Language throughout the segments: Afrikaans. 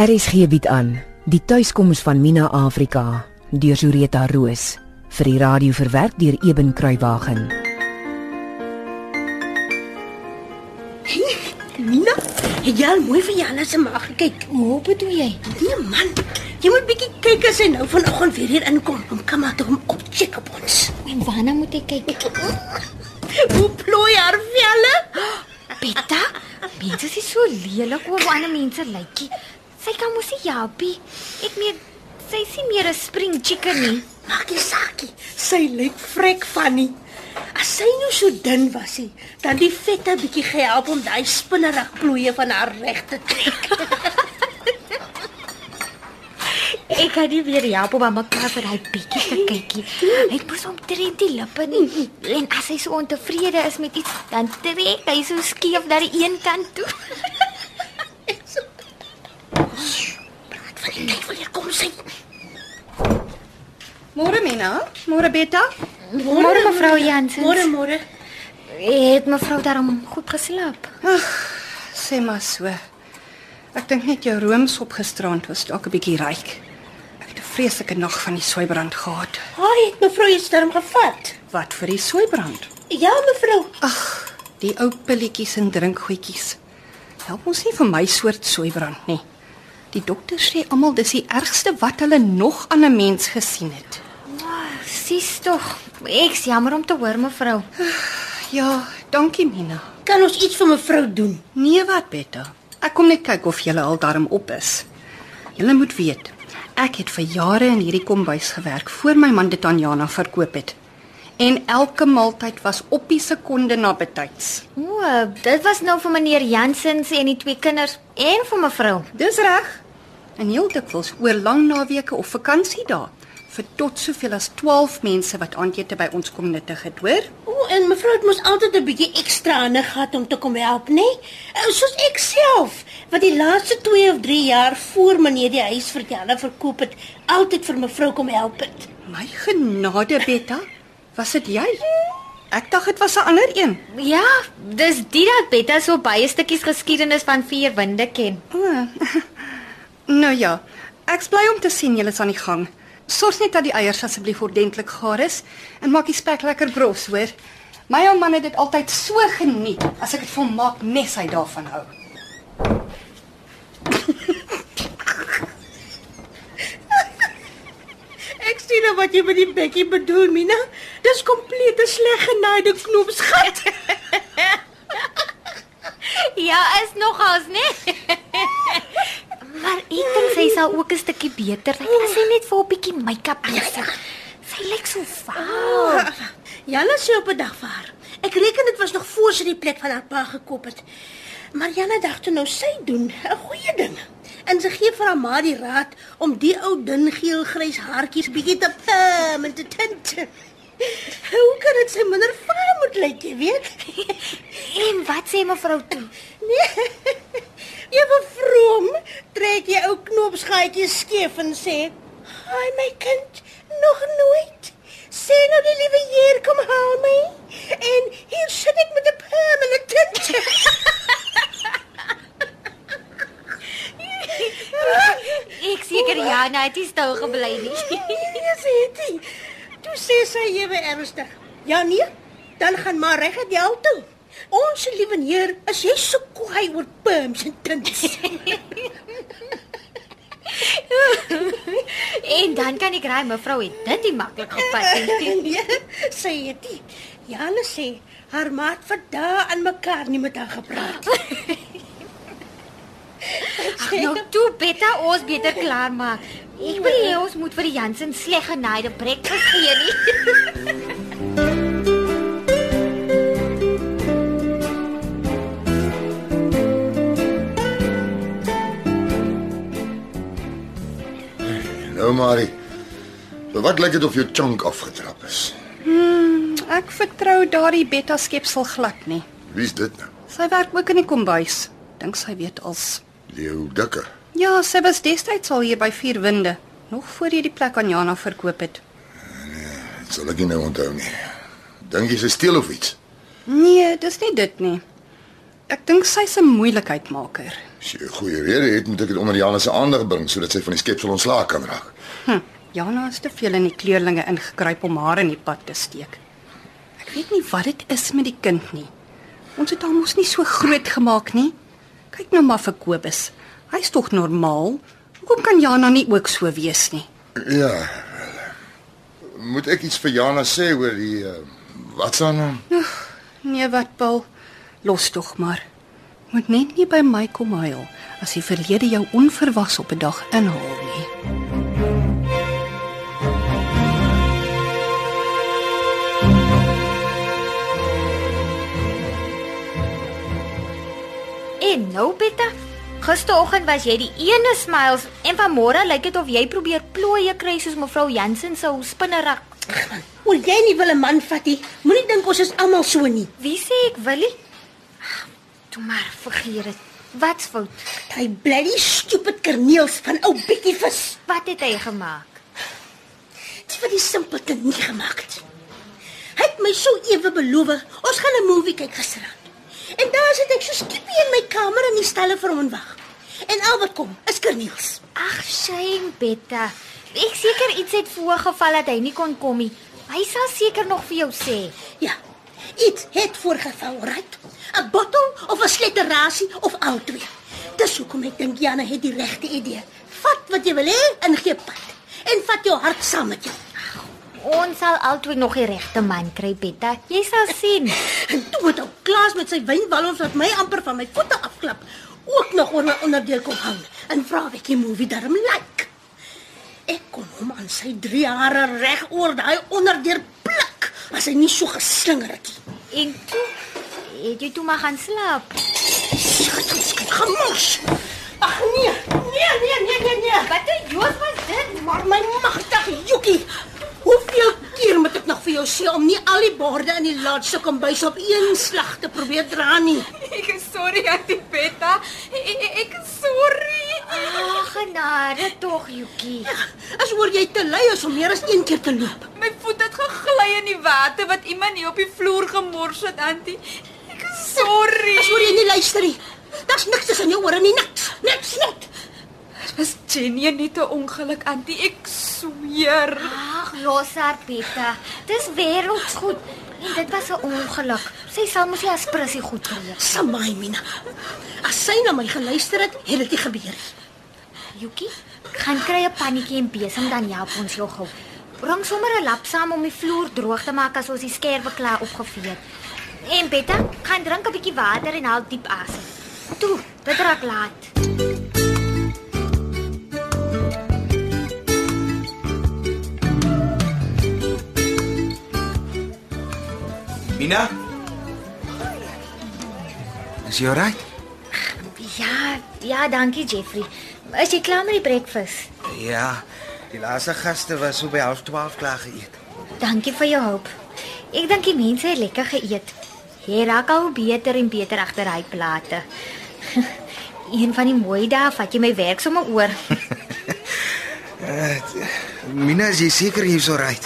RSG bied aan die tuiskoms van Mina Afrika deur Zureta Roos vir die radio verwerk deur Eben Kruiwagen. Mina, het jy al mooi vir Jana se maag gekyk? Hoe bedoel jy? Nee man, jy moet bietjie kyk as hy nou vanoggend weer hier inkom om kamma toe om op check op ons. En waarna moet ek kyk? Hoe plooi haar velle? Betta, mense is so lelik oor ander mense lykie. Sy kan mos nie japie. Ek meen sy is nie meer 'n spring chicken nie. Maak nie saakie. Sy lyk vrek van nie. As sy nou so dun was, hy, dan die vette bietjie gehelp om daai spinnerig plooie van haar reg te trek. Ek kan nie weer help om aan mekaar vir hy bietjie te kykie. Hy pos omtrent die lippe nie. En as hy so ontevrede is met iets, dan trek hy so skief na die een kant toe. Praat van die tyd wanneer kom sy? Môre Mina, môre Betta. Môre mevrou Jansen. Môre môre. Het mevrou daarom goed geslaap? Sê maar so. Ek dink net jou roomsop gisterand was dalk 'n bietjie ryk. Ek het 'n vreeslike nag van die soeibrand gehad. Haai, het mevrou iets daarom gevat? Wat vir die soeibrand? Ja, mevrou. Ag, die ou pilletjies en drinkgoedjies. Help ons nie vir my soort soeibrand nie. Die dokters sê almal dis die ergste wat hulle nog aan 'n mens gesien het. Sis tog. Ek's jammer om te hoor mevrou. Ja, dankie Mina. Kan ons iets vir mevrou doen? Nee, wat Betta? Ek kom net kyk of julle al darm op is. Julle moet weet, ek het vir jare in hierdie kombuis gewerk voor my man dit aan Jana verkoop het. En elke maaltyd was op die sekonde na betyds. O, dit was nou vir meneer Jansen se en die twee kinders en vir mevrou. Dis reg. En heel dikwels oor lang naweke of vakansiedae vir tot soveel as 12 mense wat aandete by ons kom nuttig het, hoor? O, en mevrou het mos altyd 'n bietjie ekstra aandag gehad om te kom help, nê? Nee? Soos ek self, wat die laaste 2 of 3 jaar voor meneer die huis vir Jana verkoop het, altyd vir mevrou kom help het. My genade, Betta, was dit jy? Ek dink dit was 'n ander een. Ja, dis dit dat Betta so baie stukkies geskiedenis van vier winde ken. O. Nou ja, ek's bly om te sien julle is aan die gang. Sorg net dat die eiers asseblief ordentlik gaar is en maak die spek lekker bros, hoor. My ou man het dit altyd so geniet as ek dit vir hom maak nes hy daarvan hou. Ek sien nou wat jy met die bekkie bedoel, Mina. Dis komplete sleg genaaide knoopsgat. Ja, is nogals, né? Maar ek dink sy sal ook 'n stukkie beter lyk as sy net vir 'n bietjie make-up besig. Sy lyk so vaal. Jana sê op 'n dag vir haar. Ek reken dit was nog voor sy die plek van haar pa gekoop het. Maar Jana dink toe nou sy doen 'n goeie ding. En sy gee vir haar ma die raad om die ou dun geel-grys haartjies bietjie te pam en te tint. Hoe kan dit sy minder vaal moet lyk, jy weet? En wat sê mevrou toe? Nee. Was vroom, trek jy ou knoopsgaatjies skeef en sê: "Haai my kind, nog nooit. Sê nou die liewe Heer kom haal my. En hier sit ek met 'n permanent tint." Ek seker Jana het nie stil gebly nie. Ja, sê dit. Toe sê sy ewe ernstig: "Ja nee, dan gaan maar reg het jou toe." Ons liewe Heer, as jy so kwaai oor perms en tints. en dan kan ek raai mevrou het dit nie maklik gepas nie. nee, sê dit. Jana sê haar maat vir dae aan mekaar nie met haar gepraat. Ag nou toe Betta ons beter klaar maak. Ek wil hê ons moet vir die Jansen sleg genaaide breakfast gee nie. Marie. So wat lyk dit of jou chunk afgetrap is? Ek vertrou daardie Betta skepsel glad nie. Wie's dit nou? Sy werk ook in die kombuis. Dink sy weet als Leo Dikke. Ja, sy was destyds al hier by Vier Winde, nog voor jy die plek aan Jana verkoop het. Dit sal ek nie nou onthou nie. Dink jy sy steel of iets? Nee, dis nie dit nie. Ek dink sy's 'n moeilikheidmaker. As jy 'n goeie rede het, moet ek dit onder Jana se aandag bring sodat sy van die skepsel ontslae kan raak. Hm, Jana is te veel in die kleurlinge ingekruip om haar in die pad te steek. Ek weet nie wat dit is met die kind nie. Ons het haar mos nie so groot gemaak nie. Kyk nou maar vir Kobus. Hy's tog normaal. Hoekom kan Jana nie ook so wees nie? Ja. Moet ek iets vir Jana sê oor die uh, wat se naam? Nee, wat Paul? Los tog maar. Moet net nie by my kom huil as die verlede jou onverwags op 'n dag inhaal nie. En nou, Betta, gisteroggend was jy die ene smiles en vanmôre lyk dit of jy probeer plooie kry soos mevrou Jansen se spinnerak. Wil jy nie wil 'n man vat nie? Moenie dink ons is almal so nie. Wie sê ek Willie? Toe maar vergeet dit. Wat's fout? Hy bloody stupid kerneels van ou bietjie vis. Wat het hy gemaak? Dit vir die simpelste nie gemaak het. Hy het my so ewe beloof, ons gaan 'n movie kyk gisteraand. En daar sit ek so skiepie in my kamer en die stelle vir hom wag. En al wat kom is kerneels. Ag, shame, Betta. Ek seker iets het voorgeval dat hy nie kon kom nie. Hy sal seker nog vir jou sê. Ja. Iets het voorgeval, right? 'n Bottel of 'n sletterasie of al twee. Dis hoekom ek dink Jana het die regte idee. Vat wat jy wil hê en gee pad. En vat jou hart saam met jou. Ons sal altyd nog die regte man kry, Betta. Jy sal sien. En toe het ou Klaas met sy wynwalms wat my amper van my voete afklap, ook nog oor my onderdeel kom hang en vra of ek die movie darm like. Ek kon hom aan sy drie hare reg oor daai onderdeel pluk as hy nie so geslinger het nie. En toe het jy toe maar gaan slaap. Gemors. Ag nee, nee, nee, nee, nee, nee. Wat 'n joos was dit? Maar my magtige Joekie. Hoeveel keer moet ek nog vir jou sê om nie al die borde in die laaste kombuis op een slag te probeer dra nie? Ek is sorry, Auntie Betta. Ek, ek is sorry. Genade tog, Jukie. As hoor jy te lui is om meer as een keer te loop. My voet het gegly in die water wat iemand hier op die vloer gemors het, Auntie. Ek is sorry. As hoor jy nie luister nie. Daar's niks tussen jou ore nie, niks. Niks net. Dit was Jenny net 'n ongeluk, Auntie. Ek sweer. Ag, los haar, Betta. Dis wêreldsgoed. En dit was 'n ongeluk. Sy sal mos nie as prissie goed kry. Samai Mina. As sy na my geluister het, het dit nie gebeur nie. Jukie, gaan kry 'n pannetjie en besem dan help ons jou gou. Bring sommer 'n lap saam om die vloer droog te maak as ons die skerwe klaar opgevee het. En Betta, gaan drink 'n bietjie water en haal diep asem. Toe, dit raak laat. Mina? Is jy reg? Ja, ja, dankie Jeffrey. Is jy klaar met die breakfast? Ja. Die laaste gaste was so by 12:30 klaar geëet. Dankie vir jou hulp. Ek dink die mense het lekker geëet. Jy raak al beter en beter agter hy plate. Een van die mooi dae vat jy my werk sommer oor. Mina, is jy seker jy's so reg?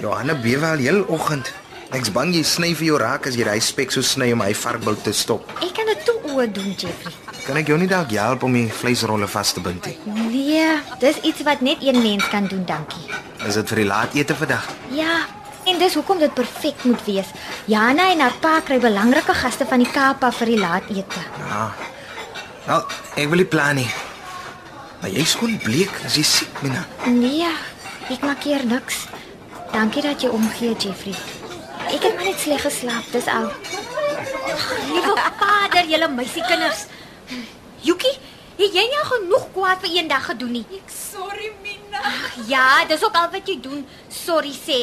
Johanna bewe al heel oggend. Ek's bang jy sny vir jou raak as jy daai spek so sny om hy varkbout te stop. Ek kan dit toe oor doen, Jeffrey. Kan ek jou nie dalk help om die vleisrolle vas te bind nie? Nee, dis iets wat net een mens kan doen, dankie. Is dit vir die laatete vandag? Ja, en dis hoekom dit perfek moet wees. Jana en haar pa kry belangrike gaste van die Kaap af vir die laatete. Ja. Nou, ek wil nie plan nie. Maar jy's skoon bleek, is jy siek, Mina? Nee, ek maak hier niks. Dankie dat jy omgee, Jeffrey. Ek het maar net sleg geslaap, dis al. Liewe Vader, julle meisiekinders. Jukie, het jy nie genoeg kwaad vir een dag gedoen nie? Ek sorry, Mina. Ja, dis ook al wat jy doen. Sorry sê.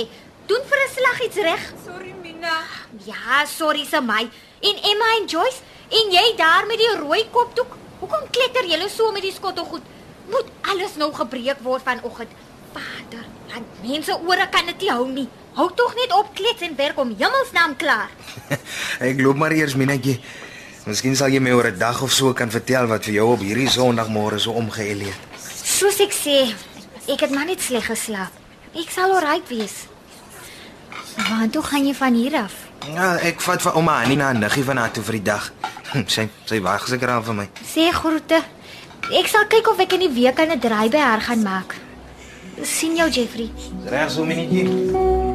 Doen vir 'n slag iets reg. Sorry, Mina. Ja, sorry se my. En Emma en Joyce, en jy daar met die rooi kopdoek. Hoekom kletter julle so met die skottelgoed? Moet alles nou gebreek word vanoggend. Vader, want mense ore kan dit nie hou nie. Hou tog net op klets en werk om hemelsnaam klaar. Ek loop maar eers, Minetjie. Miskien sal jy my oor 'n dag of so kan vertel wat vir jou op hierdie Sondagmôre so omgeël het. Soos ek sê, ek het maar net sleg geslaap. Ek sal alright wees. Waar toe gaan jy van hier af? Ja, ek vat vir ouma Annie na niggie van haar toe vir die dag. Hm, Sy sy wag seker al vir my. Sê groete. Ek sal kyk of ek in die week aan 'n draai by haar gaan maak. sien jou Jeffrey. Reg so minetjie.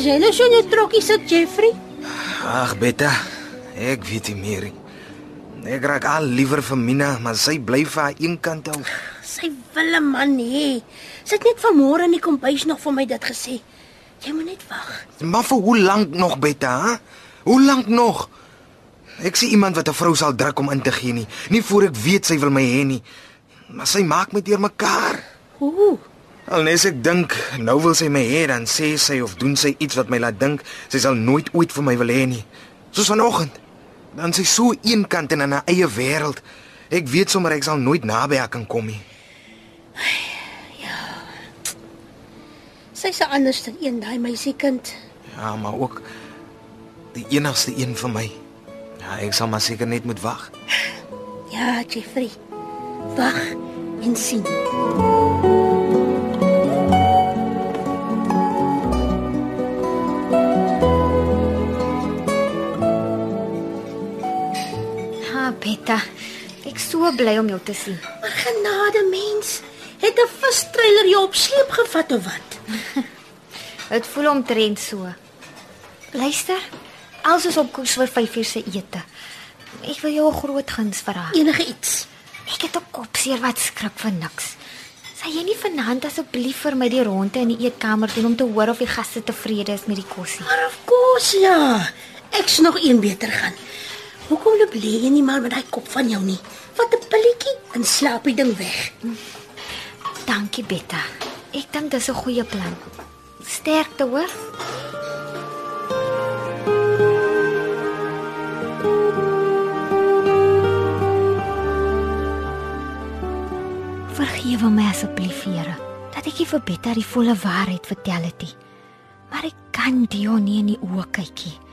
En as jy nou so in jou trokkie sit, Jeffrey, Ag, Betta, ek weet nie meer nie. Ek raak al liewer vir Mina, maar sy bly vir haar een kant hou. sy wil 'n man hê. Sy het net vanmôre in die kombuis nog vir my dit gesê. Jy moet net wag. Maar vir hoe lank nog, Betta? Hè? Hoe lank nog? Ek sien iemand wat 'n vrou sal druk om in te gee nie, nie voor ek weet sy wil my hê nie. Maar sy maak my deurmekaar. Ooh, Al nes ek dink, nou wil sy my hê, dan sê sy of doen sy iets wat my laat dink sy sal nooit ooit vir my wil hê nie. Soos vanoggend. Dan sy so eenkant en in haar eie wêreld. Ek weet sommer ek sal nooit naby haar kan kom nie. sy's 'n anderste een, daai meisiekind. Ja, maar ook die enigste een vir my. Ja, ek sal maar seker net moet wag. Ja, Jeffrey. Wag en sien. So bly om jou te sien. Maar genade mens, het 'n vistreiler jou op sleep gevat of wat? Dit voel omtrent so. Luister, als is op koers vir 5 uur se ete. Ek wil jou 'n groot guns vra. Enige iets. Ek het 'n kopseer wat skrik vir niks. Sal jy nie vanaand asseblief vir my die ronde in die eetkamer doen om te hoor of die gaste tevrede is met die kosie? Maar of course ja. Ek's nog een beter gaan. Hoekom loop lê jy nie maar met daai kop van jou nie? Vat 'n pilletjie en slaap die ding weg. Dankie, Betta. Ek dink dis 'n goeie plan. Sterkte, hoor. Vergewe my asseblief, Here, dat ek nie vir Betta die volle waarheid vertel het nie. Maar ek kan Dion nie in die oë kyk nie.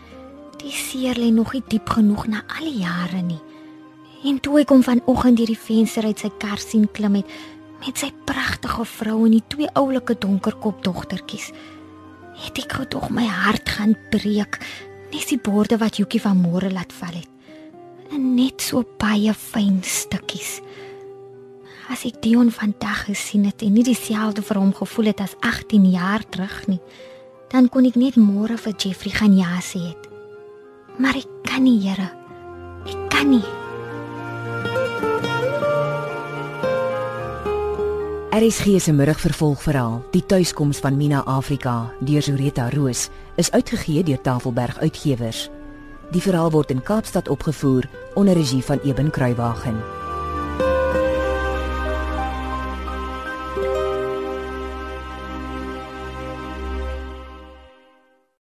Die seer lê nog nie diep genoeg na al die jare nie. En toe ek hom vanoggend deur die venster uit sy kar sien klim het met sy pragtige vrou en die twee oulike donkerkop dogtertjies, het ek gou tog my hart gaan breek, net die borde wat Joekie van môre laat val het. En net so baie fyn stukkies. As ek Dion vandag gesien het en nie dieselfde vir hom gevoel het as 18 jaar terug nie, dan kon ek net môre vir Jeffrey gaan ja sê het. Maar ek kan nie, Here. Ek kan nie. RSG se middagvervolgverhaal, Die tuiskoms van Mina Afrika deur Zureta Roos, is uitgegee deur Tafelberg Uitgewers. Die verhaal word in Kaapstad opgevoer onder regie van Eben Kruiwagen.